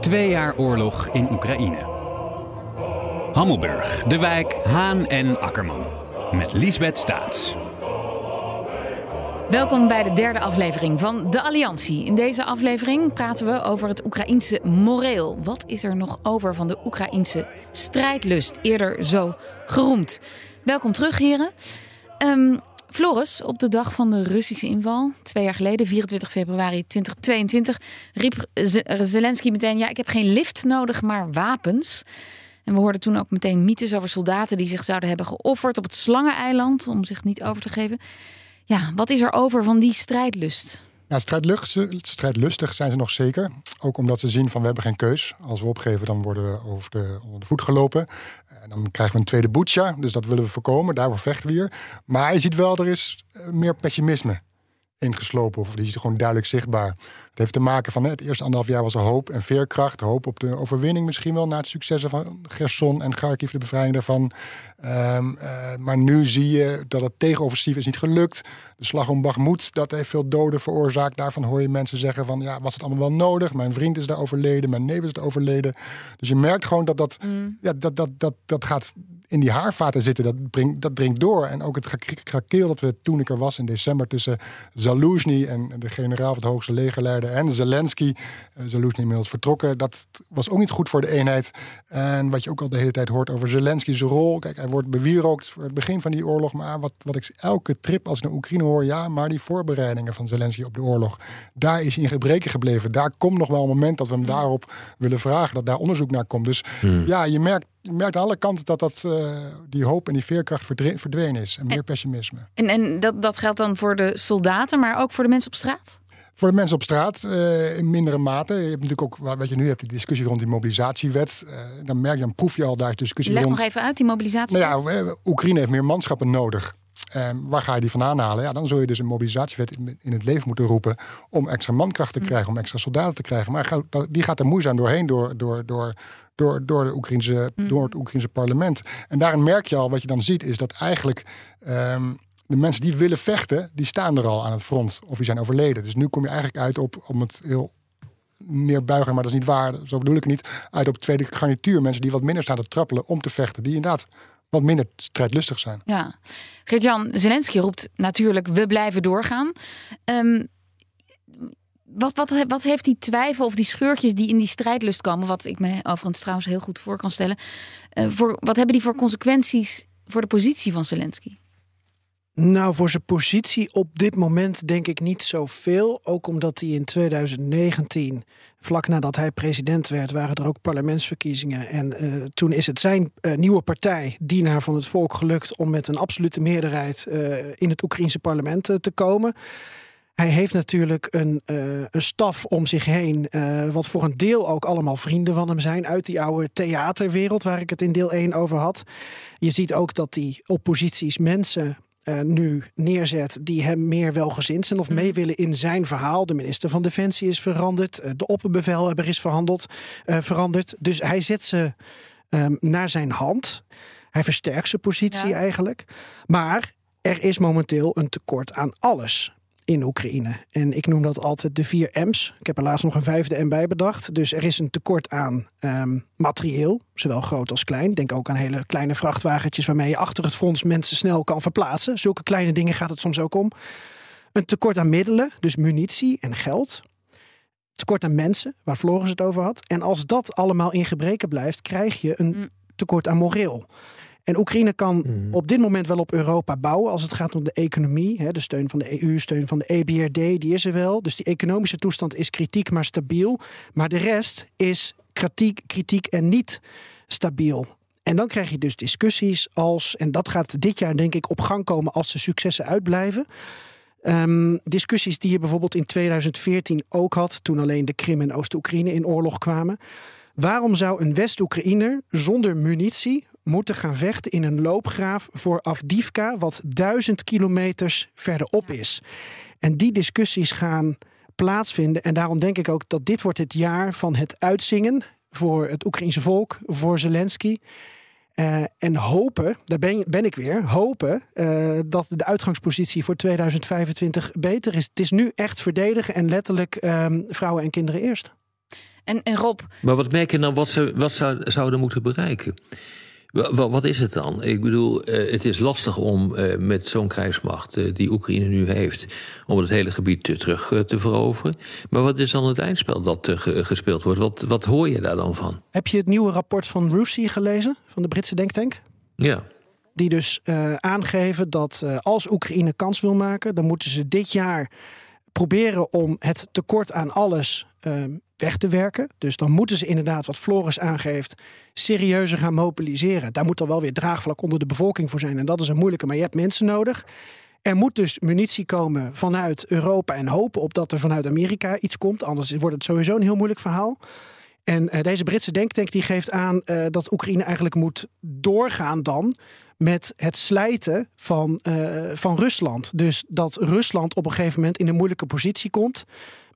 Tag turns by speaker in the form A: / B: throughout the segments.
A: Twee jaar oorlog in Oekraïne. Hammelburg, De Wijk, Haan en Akkerman. Met Liesbeth Staats.
B: Welkom bij de derde aflevering van De Alliantie. In deze aflevering praten we over het Oekraïense moreel. Wat is er nog over van de Oekraïense strijdlust, eerder zo geroemd? Welkom terug, heren. Um, Floris, op de dag van de Russische inval, twee jaar geleden, 24 februari 2022, riep Zelensky meteen: Ja, ik heb geen lift nodig, maar wapens. En we hoorden toen ook meteen mythes over soldaten die zich zouden hebben geofferd op het Slangeneiland om zich niet over te geven. Ja, wat is er over van die strijdlust?
C: Ja, strijdlustig zijn ze nog zeker. Ook omdat ze zien van we hebben geen keus. Als we opgeven, dan worden we over de, onder de voet gelopen. En dan krijgen we een tweede Butsja, dus dat willen we voorkomen. Daarvoor vechten we hier. Maar je ziet wel, er is eh, meer pessimisme ingeslopen. Of die is gewoon duidelijk zichtbaar. Het heeft te maken van het eerste anderhalf jaar was er hoop en veerkracht. Hoop op de overwinning misschien wel na het successen van Gerson en Kharkiv, de bevrijding daarvan. Ehm, eh, maar nu zie je dat het tegenoffensief is niet gelukt. De slag om Bakhmut, dat heeft veel doden veroorzaakt. Daarvan hoor je mensen zeggen van ja, was het allemaal wel nodig? Mijn vriend is daar overleden, mijn neef is daar overleden. Dus je merkt gewoon dat dat, mm. ja, dat, dat, dat, dat gaat in die haarvaten zitten, dat, brengt, dat dringt door. En ook het gekrakeel dat we toen ik er was in december tussen Zaluzny en de generaal van het hoogste legerleider en Zelensky. Uh, Zaluzny inmiddels vertrokken. Dat was ook niet goed voor de eenheid. En wat je ook al de hele tijd hoort over Zelensky's rol. Kijk, hij wordt bewierookt voor het begin van die oorlog. Maar wat, wat ik elke trip als ik naar Oekraïne hoor, ja, maar die voorbereidingen van Zelensky op de oorlog, daar is hij in gebreken gebleven. Daar komt nog wel een moment dat we hem daarop willen vragen, dat daar onderzoek naar komt. Dus hmm. ja, je merkt je merkt aan alle kanten dat, dat uh, die hoop en die veerkracht verdwenen is. En meer pessimisme.
B: En, en dat, dat geldt dan voor de soldaten, maar ook voor de mensen op straat?
C: Voor de mensen op straat uh, in mindere mate. Je hebt natuurlijk ook, wat je nu hebt, die discussie rond die mobilisatiewet. Uh, dan merk je, dan proef je al daar discussie
B: Leg
C: rond.
B: nog even uit, die mobilisiewet.
C: Nou ja, Oekraïne heeft meer manschappen nodig. Um, waar ga je die vandaan halen? Ja, dan zul je dus een mobilisatiewet in, het leven moeten roepen om extra mankracht te mm. krijgen, om extra soldaten te krijgen. Maar die gaat er moeizaam doorheen door, door, door, door, door, de Oekraïnse, mm. door het Oekraïnse parlement. En daarin merk je al, wat je dan ziet, is dat eigenlijk um, de mensen die willen vechten, die staan er al aan het front of die zijn overleden. Dus nu kom je eigenlijk uit op, om het heel neerbuigen, maar dat is niet waar, zo bedoel ik het niet, uit op tweede garnituur. Mensen die wat minder staan te trappelen om te vechten, die inderdaad wat minder strijdlustig zijn.
B: Ja, Geert-Jan Zelensky roept natuurlijk, we blijven doorgaan. Um, wat, wat, wat heeft die twijfel of die scheurtjes die in die strijdlust komen, wat ik me overigens trouwens heel goed voor kan stellen, uh, voor, wat hebben die voor consequenties voor de positie van Zelensky?
D: Nou, voor zijn positie op dit moment denk ik niet zoveel. Ook omdat hij in 2019, vlak nadat hij president werd, waren er ook parlementsverkiezingen. En uh, toen is het zijn uh, nieuwe partij, Dienaar van het Volk, gelukt om met een absolute meerderheid in het Oekraïense parlement te komen. Hij heeft natuurlijk een, uh, een staf om zich heen, uh, wat voor een deel ook allemaal vrienden van hem zijn uit die oude theaterwereld waar ik het in deel 1 over had. Je ziet ook dat die opposities mensen uh, nu neerzet die hem meer welgezind zijn of mee mm. willen in zijn verhaal. De minister van Defensie is veranderd, de opperbevelhebber is verhandeld, uh, veranderd. Dus hij zet ze um, naar zijn hand. Hij versterkt zijn positie ja. eigenlijk. Maar er is momenteel een tekort aan alles in Oekraïne. En ik noem dat altijd de vier M's. Ik heb er laatst nog een vijfde M bij bedacht. Dus er is een tekort aan um, materieel, zowel groot als klein. Denk ook aan hele kleine vrachtwagentjes waarmee je achter het fonds mensen snel kan verplaatsen. Zulke kleine dingen gaat het soms ook om. Een tekort aan middelen, dus munitie en geld. Tekort aan mensen, waar Floris het over had. En als dat allemaal in gebreken blijft, krijg je een mm. tekort aan moreel. En Oekraïne kan mhm. op dit moment wel op Europa bouwen als het gaat om de economie. Hè, de steun van de EU, steun van de EBRD, die is er wel. Dus die economische toestand is kritiek, maar stabiel. Maar de rest is kritiek, kritiek en niet stabiel. En dan krijg je dus discussies als, en dat gaat dit jaar denk ik op gang komen als de successen uitblijven. Um, discussies die je bijvoorbeeld in 2014 ook had, toen alleen de Krim en Oost-Oekraïne in oorlog kwamen. Waarom zou een West-Oekraïner zonder munitie moeten gaan vechten in een loopgraaf voor Afdivka, wat duizend kilometers verderop is? En die discussies gaan plaatsvinden. En daarom denk ik ook dat dit wordt het jaar van het uitzingen voor het Oekraïnse volk, voor Zelensky. Uh, en hopen, daar ben, ben ik weer, hopen uh, dat de uitgangspositie voor 2025 beter is. Het is nu echt verdedigen en letterlijk um, vrouwen en kinderen eerst.
B: En, en Rob.
E: Maar wat merk je nou wat ze wat zou, zouden moeten bereiken? Wat, is het dan? Ik bedoel, uh, het is lastig om uh, met zo'n krijgsmacht uh, die Oekraïne nu heeft, om het hele gebied terug te veroveren. Maar wat is dan het eindspel dat gespeeld wordt? Wat, wat hoor je daar dan van?
D: Heb je het nieuwe rapport van Rusi gelezen, van de Britse denktank?
E: Ja.
D: Die dus aangeven dat als Oekraïne kans wil maken, dan moeten ze dit jaar proberen om het tekort aan alles ehm, weg te werken. Dus dan moeten ze inderdaad, wat Floris aangeeft, serieuzer gaan mobiliseren. Daar moet dan wel weer draagvlak onder de bevolking voor zijn. En dat is een moeilijke, maar je hebt mensen nodig. Er moet dus munitie komen vanuit Europa en hopen op dat er vanuit Amerika iets komt. Anders wordt het sowieso een heel moeilijk verhaal. En uh, deze Britse denktank die geeft aan uh, dat Oekraïne eigenlijk moet doorgaan dan met het slijten van, uh, van Rusland. Dus dat Rusland op een gegeven moment in een moeilijke positie komt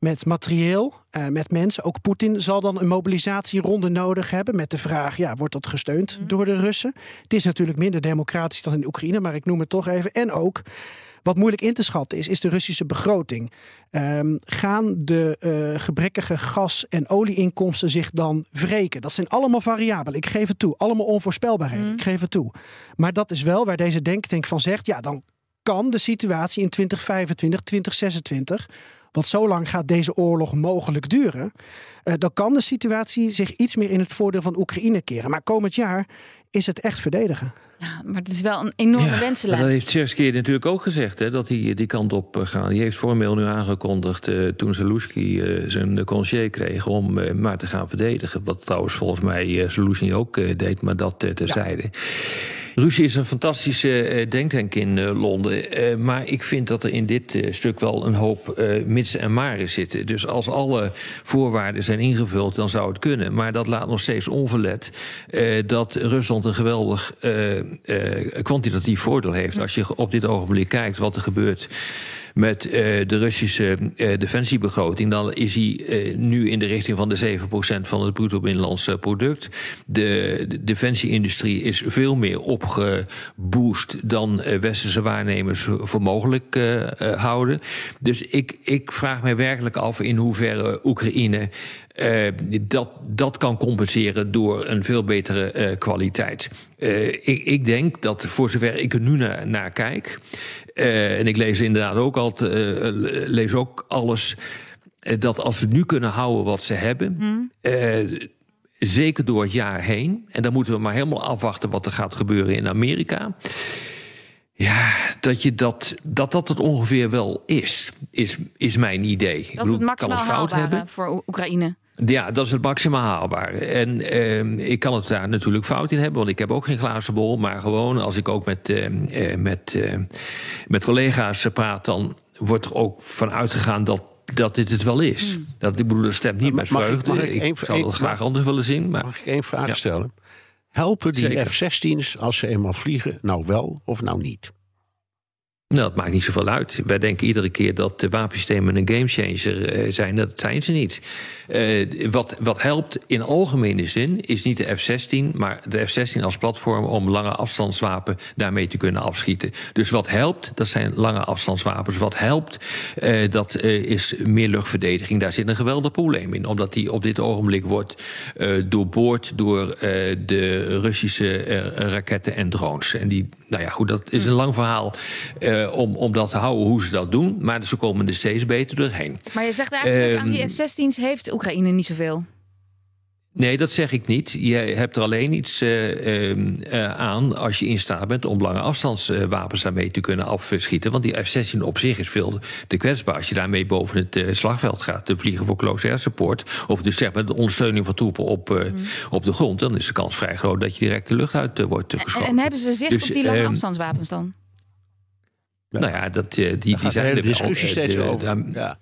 D: met materieel, uh, met mensen. Ook Poetin zal dan een mobilisatieronde nodig hebben met de vraag: ja, wordt dat gesteund mm. door de Russen? Het is natuurlijk minder democratisch dan in Oekraïne, maar ik noem het toch even. En ook. Wat moeilijk in te schatten is, is de Russische begroting. Um, gaan de uh, gebrekkige gas- en olieinkomsten zich dan wreken? Dat zijn allemaal variabelen. Ik geef het toe. Allemaal onvoorspelbaarheden. Mm. Ik geef het toe. Maar dat is wel waar deze denktank van zegt: ja, dan kan de situatie in 2025, 2026 want zo lang gaat deze oorlog mogelijk duren. Uh, dan kan de situatie zich iets meer in het voordeel van Oekraïne keren. Maar komend jaar is het echt verdedigen.
B: Ja, maar het is wel een enorme ja, wensenlijst.
E: Dat heeft Tsersky natuurlijk ook gezegd, hè, dat hij die kant op eh, gaat. Die heeft formeel nu aangekondigd uh, toen Zelensky uh, zijn conseiller kreeg... om uh, maar te gaan verdedigen. Wat trouwens volgens mij uh, Zelensky ook deed, maar dat terzijde. Ja. Ruzie is een fantastische uh, denktank in uh, Londen. Uh, maar ik vind dat er in dit stuk wel een hoop mits en maren zitten. Dus als alle voorwaarden zijn ingevuld, dan zou het kunnen. Maar dat laat nog steeds onverlet dat Rusland een geweldig kwantitatief voordeel heeft. Als je op dit ogenblik kijkt wat er gebeurt met uh, de Russische uh, defensiebegroting, dan is hij uh, nu in de richting van de 7% van het bruto binnenlands product. De, de defensieindustrie is veel meer opgeboost dan westerse waarnemers voor mogelijk houden. Dus ik, ik vraag mij werkelijk af in hoeverre Oekraïne dat, dat kan compenseren door een veel betere kwaliteit. Ik, ik, denk dat voor zover ik er nu naar kijk, en ik lees inderdaad ook altijd, lees ook alles, dat als ze nu kunnen houden wat ze hebben. Mm. Zeker door het jaar heen. En dan moeten we maar helemaal afwachten wat er gaat gebeuren in Amerika. Ja, dat je dat, dat, dat het ongeveer wel is, is, is mijn idee.
B: Dat is het maximaal fout hebben voor Oekraïne.
E: Ja, dat is het maximaal haalbaar. En uh, ik kan het daar natuurlijk fout in hebben, want ik heb ook geen glazen bol. Maar gewoon als ik ook met, uh, met, uh, met collega's praat, dan wordt er ook van uitgegaan dat dat dit het wel is. Hmm. Dat, ik bedoel, dat stemt niet met
F: mag
E: vreugde.
F: Ik, mag ik,
E: ik zou dat graag anders willen zien. Maar...
F: Mag ik één vraag ja. stellen? Helpen die F-16's als ze eenmaal vliegen nou wel of nou niet?
E: Nou, dat maakt niet zoveel uit. Wij denken iedere keer dat de wapensystemen een gamechanger uh, zijn. Dat zijn ze niet. Uh, wat, wat helpt in algemene zin is niet de F-16, maar de F-16 als platform om lange afstandswapen daarmee te kunnen afschieten. Dus wat helpt, dat zijn lange afstandswapens. Wat helpt, uh, dat is meer luchtverdediging. Daar zit een geweldig probleem in, omdat die op dit ogenblik wordt doorboord door de Russische raketten en drones. En die, nou ja, goed, dat is een lang verhaal om, om dat te houden hoe ze dat doen. Maar ze komen er steeds beter doorheen.
B: Maar je zegt eigenlijk uh, aan die F-16's heeft Oekraïne niet zoveel.
E: Nee, dat zeg ik niet. Je hebt er alleen iets uh, uh, aan als je in staat bent om lange afstandswapens daarmee te kunnen afschieten. Want die F-16 op zich is veel te kwetsbaar. Als je daarmee boven het uh, slagveld gaat te vliegen voor close air support. Of dus zeg maar de ondersteuning van troepen op, mm. op de grond. Dan is de kans vrij groot dat je direct de lucht uit wordt geschoten.
B: En, en, hebben ze zicht dus, op die lange ehm, afstandswapens dan?
E: Nou ja, dat, die, die zijn
F: er discussie steeds over. ja.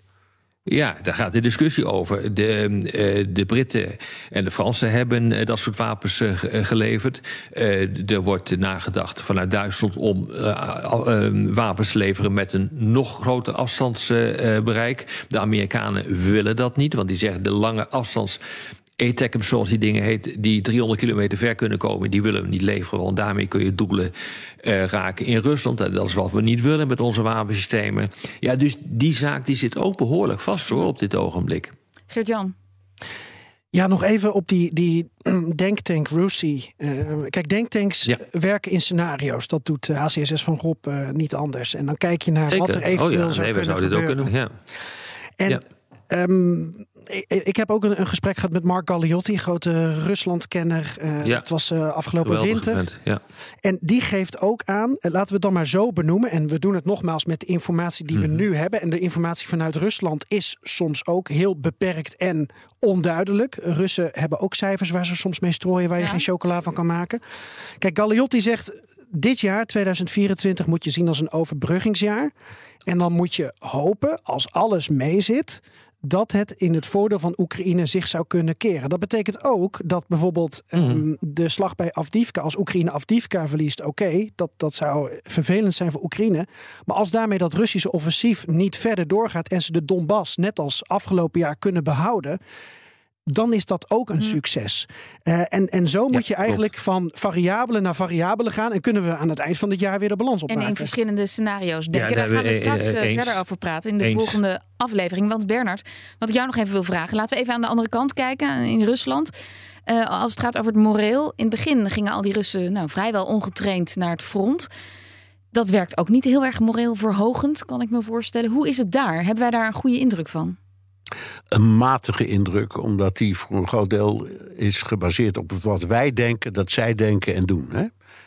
E: Ja, daar gaat de discussie over. De, uh, de Britten en de Fransen hebben uh, dat soort wapens uh, geleverd. er wordt nagedacht vanuit Duitsland om wapens te leveren met een nog groter afstandsbereik. de Amerikanen willen dat niet, want die zeggen de lange afstands ATACMS, zoals die dingen heet, die 300 kilometer ver kunnen komen, die willen we niet leveren. Want daarmee kun je doelen uh, raken in Rusland. Dat is wat we niet willen met onze wapensystemen. Ja, dus die zaak die zit ook behoorlijk vast hoor, op dit ogenblik.
B: Geert-Jan.
D: Ja, nog even op die, die denktank Rusi. Uh, kijk, denktanks ja. werken in scenario's. Dat doet de HCSS van Rob uh, niet anders. En dan kijk je naar
E: Zeker.
D: wat er eventueel
E: oh, ja.
D: zou
E: nee,
D: kunnen
E: zouden
D: gebeuren.
E: Dit ook kunnen, ja.
D: En
E: ja.
D: Um, ik, ik, heb ook een, een, gesprek gehad met Mark Galliotti, grote Ruslandkenner. Uh,
E: ja.
D: Dat was uh, afgelopen
E: Geweldig
D: winter.
E: Event, ja.
D: En die geeft ook aan, uh, laten we het dan maar zo benoemen. En we doen het nogmaals met de informatie die
E: Mhm.
D: we nu hebben. En de informatie vanuit Rusland is soms ook heel beperkt en onduidelijk. Russen hebben ook cijfers waar ze soms mee strooien, waar je geen chocola van kan maken. Kijk, Galliotti zegt, dit jaar, 2024, moet je zien als een overbruggingsjaar. En dan moet je hopen, als alles meezit, dat het in het voordeel van Oekraïne zich zou kunnen keren. Dat betekent ook dat bijvoorbeeld um, de slag bij Avdivka, als Oekraïne Avdivka verliest, oké, dat, dat zou vervelend zijn voor Oekraïne. Maar als daarmee dat Russische offensief niet verder doorgaat en ze de Donbass net als afgelopen jaar kunnen behouden. Dan is dat ook een succes. Uh, en, en zo moet je eigenlijk van variabele naar variabele gaan. En kunnen we aan het eind van het jaar weer de balans opmaken.
B: En in verschillende scenario's denken.
E: Ja,
B: Daar
E: daar
B: gaan we
E: we-
B: straks
E: eh,
B: eh,
E: eens.
B: verder over praten in de
E: Eens.
B: volgende aflevering. Want Bernard, wat ik jou nog even wil vragen. Laten we even aan de andere kant kijken, in Rusland. Eh, als het gaat over het moreel. In het begin gingen al die Russen nou, vrijwel ongetraind naar het front. Dat werkt ook niet heel erg moreel verhogend, kan ik me voorstellen. Hoe is het daar? Hebben wij daar een goede indruk van?
F: Een matige indruk, omdat die voor een groot deel is gebaseerd op wat wij denken, dat zij denken en doen. Hè?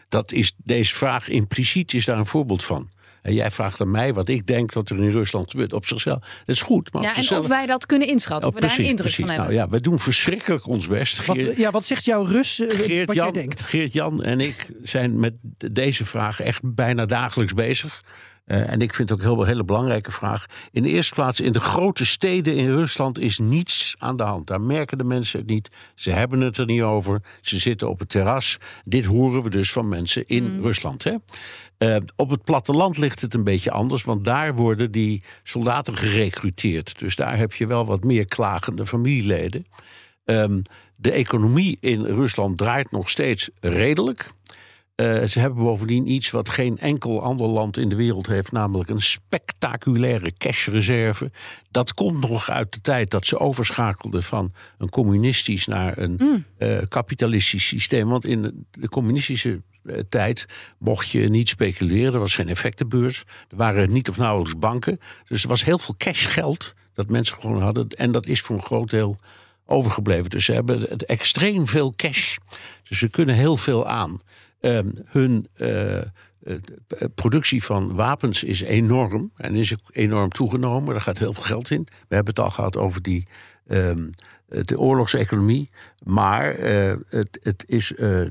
F: Dat is, deze vraag impliciet is daar een voorbeeld van. En jij vraagt aan mij wat ik denk dat er in Rusland gebeurt. Op zichzelf, dat is goed. Maar
B: Ja, en
F: zichzelf,
B: of wij dat kunnen inschatten,
F: Oh,
B: of we daar een indruk
F: precies.
B: van hebben.
F: Nou ja, we doen verschrikkelijk ons best.
D: Wat,
F: Geert-
D: ja, wat zegt jouw Rus, eh, wat jij denkt?
F: Geert-Jan en ik zijn met deze vraag echt bijna dagelijks bezig. Eh, en ik vind het ook een heel, hele belangrijke vraag. In de eerste plaats, in de grote steden in Rusland is niets aan de hand. Daar merken de mensen het niet. Ze hebben het er niet over. Ze zitten op het terras. Dit horen we dus van mensen in Rusland. Hè? Eh, op het platteland ligt het een beetje anders, want daar worden die soldaten gerecruiteerd. Dus daar heb je wel wat meer klagende familieleden. Ehm, de economie in Rusland draait nog steeds redelijk. Eh, ze hebben bovendien iets wat geen enkel ander land in de wereld heeft, namelijk een spectaculaire cashreserve. Dat komt nog uit de tijd dat ze overschakelden van een communistisch naar een eh, kapitalistisch systeem. Want in de communistische eh, tijd mocht je niet speculeren. Er was geen effectenbeurs. Er waren niet of nauwelijks banken. Dus er was heel veel cashgeld dat mensen gewoon hadden. En dat is voor een groot deel overgebleven. Dus ze hebben het extreem veel cash. Dus ze kunnen heel veel aan. Ehm, hun eh, eh, productie van wapens is enorm. En is ook enorm toegenomen. Daar gaat heel veel geld in. We hebben het al gehad over die. ehm, de oorlogseconomie. Maar het, het is. eh,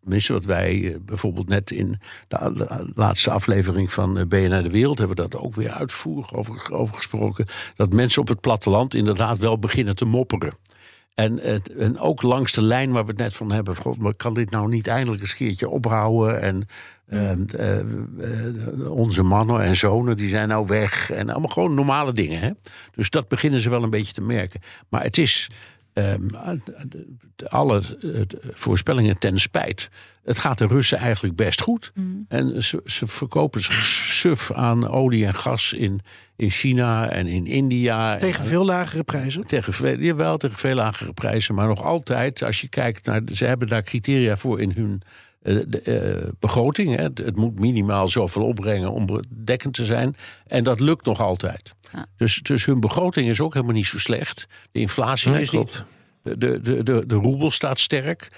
F: Tenminste, wat wij bijvoorbeeld net in de laatste aflevering van BNR De Wereld hebben dat ook weer uitvoerig over gesproken. Dat mensen op het platteland inderdaad wel beginnen te mopperen. En, en ook langs de lijn waar we het net van hebben. God, maar kan dit nou niet eindelijk eens een keertje ophouden? En eh, eh, onze mannen en zonen die zijn nou weg. En allemaal gewoon normale dingen. Hè? Dus dat beginnen ze wel een beetje te merken. Maar het is ehm, alle voorspellingen ten spijt. Het gaat de Russen eigenlijk best goed. En ze, ze verkopen zich suf aan olie en gas in, in China en in India.
D: Tegen veel lagere prijzen.
F: Tegen veel, jawel, tegen veel lagere prijzen. Maar nog altijd, als je kijkt naar. Ze hebben daar criteria voor in hun eh, de, eh, begroting. Hè. Het, het moet minimaal zoveel opbrengen om dekkend te zijn. En dat lukt nog altijd.
B: Ja.
F: Dus, dus hun begroting is ook helemaal niet zo slecht. De inflatie
E: Nee,
F: is niet.
E: klopt.
F: De, de, de, de, de roebel staat sterk.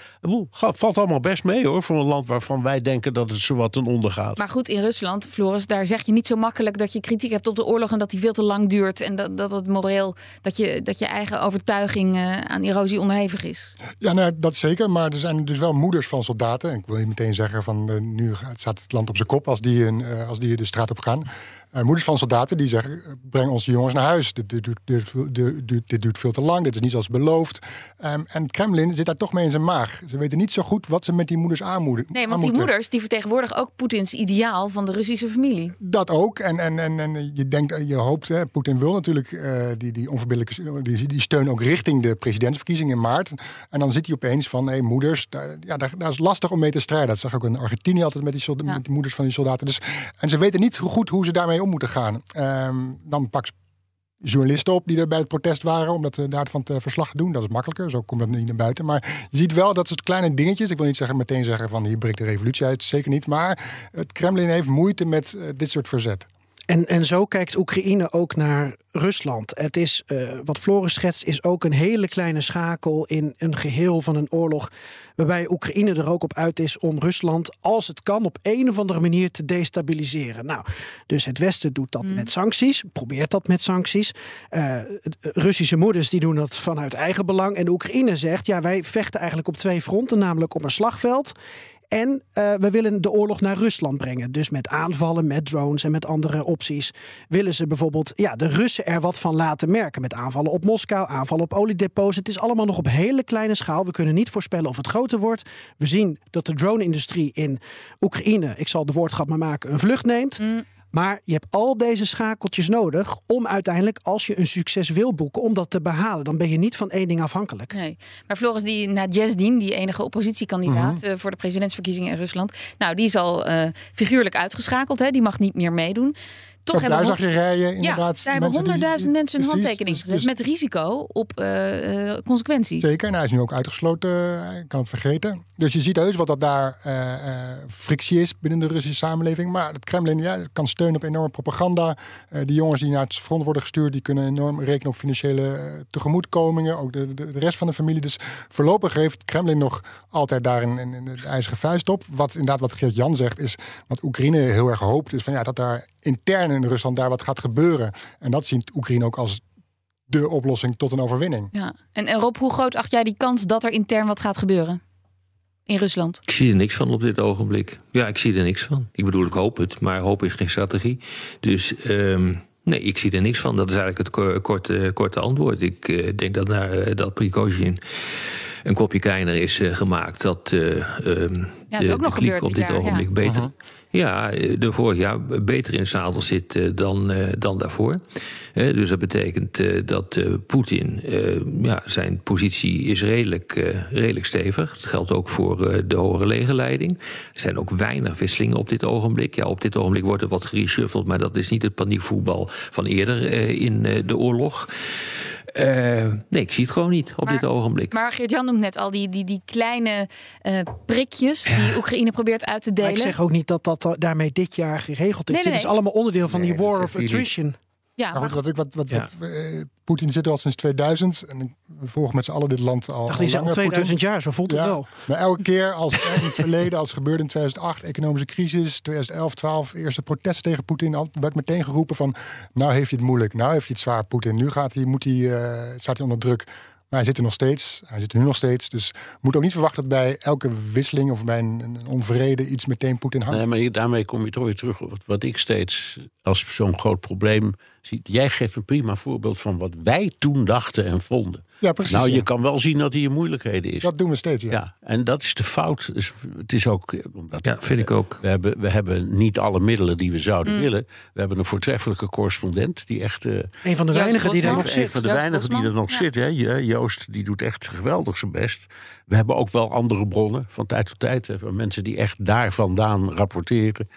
F: Valt allemaal best mee hoor. Voor een land waarvan wij denken dat het zowat ten onder gaat.
B: Maar goed, in Rusland, Floris, daar zeg je niet zo makkelijk dat je kritiek hebt op de oorlog en dat die veel te lang duurt en dat, dat het moreel, dat je, dat je eigen overtuiging eh, aan erosie onderhevig is.
C: Ja, nou, dat zeker. Maar er zijn dus wel moeders van soldaten. Ik wil niet meteen zeggen van eh, nu staat het land op zijn kop als die, een, eh, als die de straat op gaan. Uh, moeders van soldaten die zeggen: breng onze jongens naar huis. Dit, dit, dit, dit, duurt veel te lang, dit is niet zoals beloofd. Um, en het Kremlin zit daar toch mee in zijn maag. Ze weten niet zo goed wat ze met die moeders aanmoeden.
B: Nee, want die moeders die vertegenwoordigen ook Poetins ideaal van de Russische familie.
C: Dat ook. En, en, en, en je denkt, je hoopt, Poetin wil natuurlijk uh, die, die onverbiddelijke die, die steun ook richting de presidentsverkiezingen in maart. En dan zit hij opeens van: hé, hey, moeders, daar, ja, daar, daar, is lastig om mee te strijden. Dat zag ook in Argentinië altijd met die, met die moeders van die soldaten. Dus, en ze weten niet zo goed hoe ze daarmee om moeten gaan. Um, dan pak journalisten op die er bij het protest waren om dat uh, daarvan te verslag doen. Dat is makkelijker, zo komt dat niet naar buiten. Maar je ziet wel dat het kleine dingetjes. Ik wil niet zeggen meteen zeggen van hier breekt de revolutie uit, zeker niet. Maar het Kremlin heeft moeite met uh, dit soort verzet.
D: En, en zo kijkt Oekraïne ook naar Rusland. Het is, uh, wat Floris schetst, is ook een hele kleine schakel in een geheel van een oorlog. Waarbij Oekraïne er ook op uit is om Rusland, als het kan, op een of andere manier te destabiliseren. Nou, dus het Westen doet dat mm. met sancties, probeert dat met sancties. Uh, Russische moeders die doen dat vanuit eigen belang. En Oekraïne zegt, ja, wij vechten eigenlijk op twee fronten, namelijk op een slagveld en uh, we willen de oorlog naar Rusland brengen. Dus met aanvallen, met drones en met andere opties. Willen ze bijvoorbeeld ja, de Russen er wat van laten merken. Met aanvallen op Moskou, aanvallen op oliedepots. Het is allemaal nog op hele kleine schaal. We kunnen niet voorspellen of het groter wordt. We zien dat de drone-industrie in Oekraïne, ik zal de woordschap maar maken, een vlucht neemt. Mm. Maar je hebt al deze schakeltjes nodig om uiteindelijk, als je een succes wil boeken, om dat te behalen. Dan ben je niet van één ding afhankelijk.
B: Nee. Maar Floris, die Nadjezdin, die enige oppositiekandidaat mm -hmm. voor de presidentsverkiezingen in Rusland, nou, die is al uh, figuurlijk uitgeschakeld. Hè? Die mag niet meer meedoen.
C: Toch hebben daar zag je rijden inderdaad.
B: Ja, daar hebben honderdduizend mensen hun handtekening dus- gezet. Dus, met risico op uh, uh, consequenties.
C: Zeker, en hij is nu ook uitgesloten. Hij kan het vergeten. Dus je ziet heus wat dat daar uh, frictie is binnen de Russische samenleving. Maar het Kremlin ja, kan steunen op enorme propaganda. die jongens die naar het front worden gestuurd... die kunnen enorm rekenen op financiële tegemoetkomingen. Ook de, de, de, rest van de familie. Dus voorlopig heeft Kremlin nog altijd daar in, in, in de ijzeren vuist op. Wat inderdaad wat Geert-Jan zegt is... wat Oekraïne heel erg hoopt is van ja, dat daar intern in Rusland daar wat gaat gebeuren. En dat ziet Oekraïne ook als de oplossing tot een overwinning.
B: Ja. En, en Rob, hoe groot acht jij die kans dat er intern wat gaat gebeuren? In Rusland?
E: Ik zie er niks van op dit ogenblik. Ja, ik zie er niks van. Ik bedoel, ik hoop het, maar hoop is geen strategie. Dus um, nee, ik zie er niks van. Dat is eigenlijk het korte, korte antwoord. Ik uh, denk dat, naar, uh, dat Prigozhin een kopje kleiner is uh, gemaakt. Dat uh, um,
B: ja, is ook nog gebeurd
E: op dit ogenblik ja. beter. Uh -huh ja, de vorig jaar beter in zadel zit uh, dan, uh, dan daarvoor. Dus dat betekent dat Poetin, ja, zijn positie is redelijk, redelijk stevig. Dat geldt ook voor de hogere legerleiding. Er zijn ook weinig wisselingen op dit ogenblik. Ja, op dit ogenblik wordt er wat gereshuffeld, maar dat is niet het paniekvoetbal van eerder in de oorlog. Uh, nee, ik zie het gewoon niet op
B: maar,
E: dit ogenblik.
B: Maar Geert-Jan noemt net al die, die, die kleine uh, prikjes die Oekraïne probeert uit te delen.
D: Maar ik zeg ook niet dat dat daarmee dit jaar geregeld is. Nee, nee, nee. Dit is allemaal onderdeel van nee, die war of attrition.
B: Ja,
C: maar, maar goed, wat, wat, wat, ja. wat uh, Poetin zit er al sinds 2000 en we volgen met z'n allen dit land al.
D: Dacht, al, al 2000 jaar, zo voelt het ja, wel.
C: Maar elke keer als in het verleden, als het gebeurde in 2008, economische crisis, 2011, 12, eerste protesten tegen Poetin, werd meteen geroepen van, nou heeft hij het moeilijk, nou heeft hij het zwaar, Poetin. Nu gaat hij, moet hij, uh, staat hij onder druk. Maar hij zit er nog steeds. Hij zit er nu nog steeds. Dus moet ook niet verwachten dat bij elke wisseling of bij een, onvrede iets meteen Poetin hangt.
F: Nee, maar daarmee kom je toch weer terug op wat ik steeds als zo'n groot probleem zie. Jij geeft een prima voorbeeld van wat wij toen dachten en vonden.
C: Ja, precies.
F: Nou, je
C: ja.
F: kan wel zien dat hij in moeilijkheden is.
C: Dat doen we steeds, ja.
F: ja en dat is de fout. Dus het is ook. Omdat
E: ja, vind ik ook.
F: We hebben, we hebben niet alle middelen die we zouden mm. willen. We hebben een voortreffelijke correspondent die echt. Uh,
D: een van de weinigen die er nog zit.
F: Een van de weinigen die er nog ja. zit. Hè. Joost, die doet echt geweldig zijn best. We hebben ook wel andere bronnen van tijd tot tijd. Hè, van mensen die echt daar vandaan rapporteren.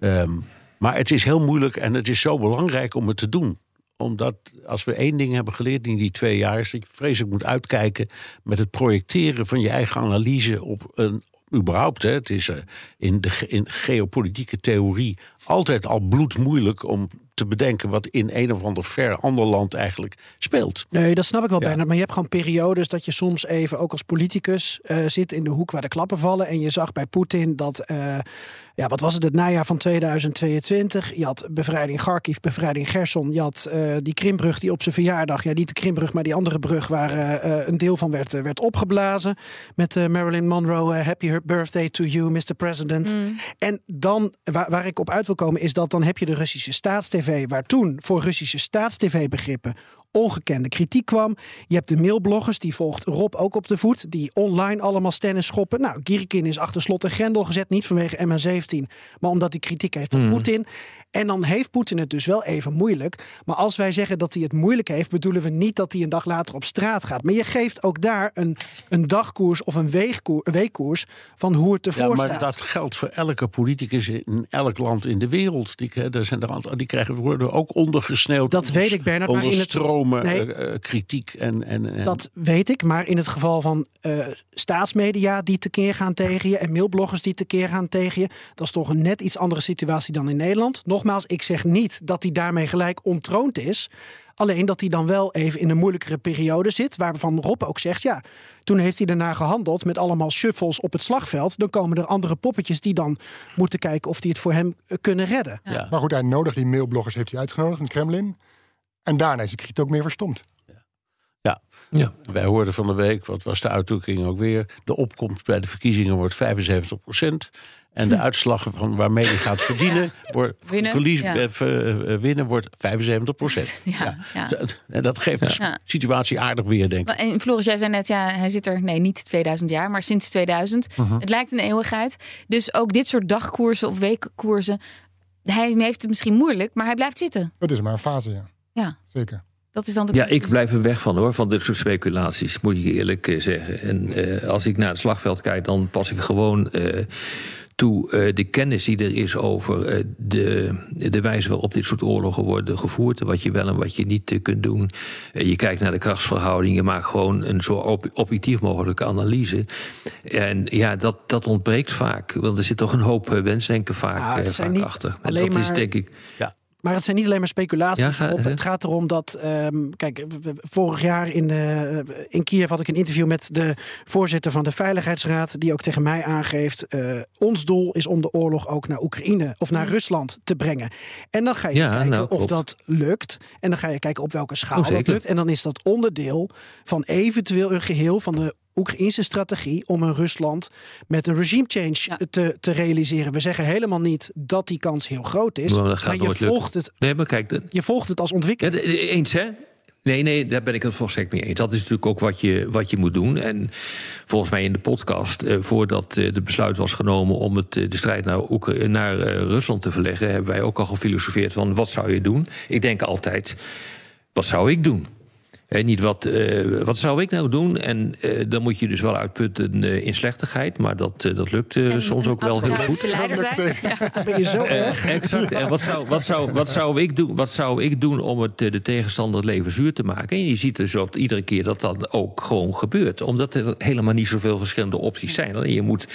F: Um, maar het is heel moeilijk en het is zo belangrijk om het te doen omdat als we één ding hebben geleerd in die twee jaar, is dat je vreselijk moet uitkijken met het projecteren van je eigen analyse op een. Überhaupt, hè, het is uh, in de in geopolitieke theorie altijd al bloedmoeilijk om te bedenken wat in een of ander ver ander land eigenlijk speelt.
D: Nee, dat snap ik wel
F: Ja.
D: bijna. Maar je hebt gewoon periodes dat je soms even, ook als politicus, eh, zit in de hoek waar de klappen vallen. En je zag bij Poetin dat, eh, ja, wat was het, het najaar van 2022. Je had bevrijding Kharkiv, bevrijding Gerson. Je had eh, die Krimbrug die op zijn verjaardag, ja, niet de Krimbrug, maar die andere brug waar een deel van werd, werd opgeblazen. Met eh, Marilyn Monroe, Happy Birthday to you, Mr. President. En dan, waar, waar ik op uit wil komen, is dat dan heb je de Russische staatstv, waar toen voor Russische staatstv-begrippen ongekende kritiek kwam. Je hebt de mailbloggers, die volgt Rob ook op de voet, die online allemaal stennis schoppen. Nou, Girikin is achter slot en grendel gezet, niet vanwege MH17, maar omdat hij kritiek heeft op Poetin. En dan heeft Poetin het dus wel even moeilijk. Maar als wij zeggen dat hij het moeilijk heeft, bedoelen we niet dat hij een dag later op straat gaat. Maar je geeft ook daar een, een dagkoers of een weekkoers, van hoe het
F: Ja,
D: ervoor
F: maar
D: staat.
F: dat geldt voor elke politicus in elk land in de wereld. Die, daar zijn er, die krijgen, worden ook ondergesneeuwd.
D: Dat weet ik, Bernard, maar in het- Nee.
F: eh, eh, kritiek en... en, en
D: Dat weet ik, maar in het geval van eh, staatsmedia die tekeer gaan tegen je en mailbloggers die tekeer gaan tegen je, dat is toch een net iets andere situatie dan in Nederland. Nogmaals, ik zeg niet dat hij daarmee gelijk ontroond is. Alleen dat hij dan wel even in een moeilijkere periode zit. Waarvan Rob ook zegt, ja, toen heeft hij daarna gehandeld met allemaal shuffles op het slagveld. Dan komen er andere poppetjes die dan moeten kijken of die het voor hem kunnen redden.
F: ja.
C: Maar goed, hij nodigt die mailbloggers heeft hij uitgenodigd in het Kremlin. En daarna is de kritiek ook meer verstomd.
F: Ja.
E: Ja.
F: Wij hoorden van de week, wat was de uitdrukking ook weer? De opkomst bij de verkiezingen wordt 75% En de uitslag van waarmee hij gaat verdienen, wordt,
B: Winnen,
F: verlies,
B: ja.
F: eh, ver- eh, winnen wordt 75
B: Ja, ja.
F: En dat geeft de situatie aardig weer, denk ik.
B: Maar- En Floris, jij zei net, ja, hij zit er, nee, niet 2000 jaar, maar sinds 2000. Het lijkt een eeuwigheid. Dus ook dit soort dagkoersen of weekkoersen, hij heeft het misschien moeilijk, maar hij blijft zitten.
C: Dat is maar een fase, ja.
B: Ja,
C: Zeker.
B: dat is dan de
E: Ja, ik blijf er weg van hoor, van dit soort speculaties, moet ik eerlijk eh, zeggen. En eh, als ik naar het slagveld kijk, dan pas ik gewoon eh, toe eh, de kennis die er is over eh, de, de wijze waarop dit soort oorlogen worden gevoerd. en Wat je wel en wat je niet kunt doen. Je kijkt naar de krachtsverhouding, je maakt gewoon een zo ob- objectief mogelijke analyse. En ja, dat, dat ontbreekt vaak, want er zit toch een hoop wensdenken vaak,
D: Ah, het zijn
E: vaak
D: niet
E: achter. En
D: alleen
E: dat is
D: maar-
E: denk ik.
D: Maar het zijn niet alleen maar speculaties.
E: Ja, ga-
D: het gaat erom dat. ehm, kijk, vorig jaar in, eh, in Kiev had ik een interview met de voorzitter van de Veiligheidsraad. Die ook tegen mij aangeeft. eh, ons doel is om de oorlog ook naar Oekraïne of naar Rusland te brengen. En dan ga je
E: Ja,
D: kijken
E: nou,
D: of dat lukt. En dan ga je kijken op welke schaal
E: Oh,
D: dat lukt. En dan is dat onderdeel van eventueel een geheel van de. Oekraïnse strategie om een Rusland met een regime change
B: Ja.
D: te, te realiseren. We zeggen helemaal niet dat die kans heel groot is.
E: Maar
D: je volgt het
E: Nee, maar kijk,
D: je volgt het als ontwikkeling.
E: eens hè? Nee, nee, daar ben ik het volstrekt mee eens. Dat is natuurlijk ook wat je, wat je moet doen. En volgens mij in de podcast, eh, voordat eh, de besluit was genomen om het, eh, de strijd naar, Oekra- naar eh, Rusland te verleggen, hebben wij ook al gefilosofeerd van wat zou je doen? Ik denk altijd, wat zou ik doen? Niet wat, eh, wat zou ik nou doen? En eh, dan moet je dus wel uitputten eh, in slechtigheid. Maar dat, eh, dat lukt eh,
B: En
E: soms ook wel heel goed.
B: zijn.
D: Ben je zo erg?
E: Exact. En wat zou, wat, zou, wat, zou ik doen, wat zou ik doen om het, de tegenstander het leven zuur te maken? En je ziet dus ook iedere keer dat dat ook gewoon gebeurt. Omdat er helemaal niet zoveel verschillende opties zijn. Alleen je moet,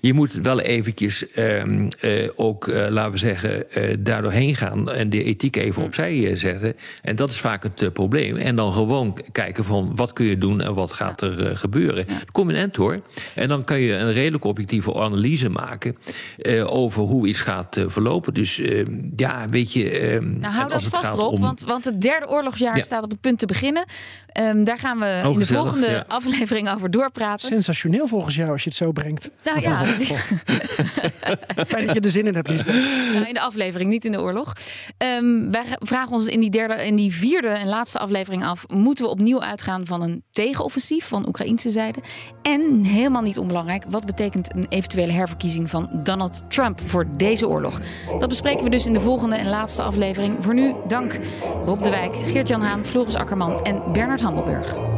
E: je moet wel eventjes ehm, eh, ook, eh, laten we zeggen, eh daar doorheen gaan. En de ethiek even opzij eh, zetten. En dat is vaak het probleem. En dan gewoon kijken van wat kun je doen en wat gaat er eh, gebeuren. Kom eind hoor. En dan kan je een redelijk objectieve analyse maken eh, over hoe iets gaat verlopen. Dus eh, ja, weet je. eh,
B: Nou, hou dat vast
E: om-
B: want, want het derde oorlogsjaar
E: Ja.
B: staat op het punt te beginnen. Ehm, daar gaan we in de
E: gezellig,
B: volgende
E: ja.
B: aflevering over doorpraten.
D: Sensationeel volgens jou als je het zo brengt.
B: Nou ja,
D: Fijn dat je er zin in hebt, Lisbeth.
B: Nou, in de aflevering, niet in de oorlog. Ehm, wij vragen ons in die, derde, in die vierde en laatste aflevering af: moeten we opnieuw uitgaan van een tegenoffensief van Oekraïnse zijde? En helemaal niet onbelangrijk, wat betekent een eventuele herverkiezing van Donald Trump voor deze oorlog? Dat bespreken we dus in de volgende en laatste aflevering. Voor nu, dank Rob de Wijk, Geert-Jan Haan, Floris Akkerman en Bernard Handelburg.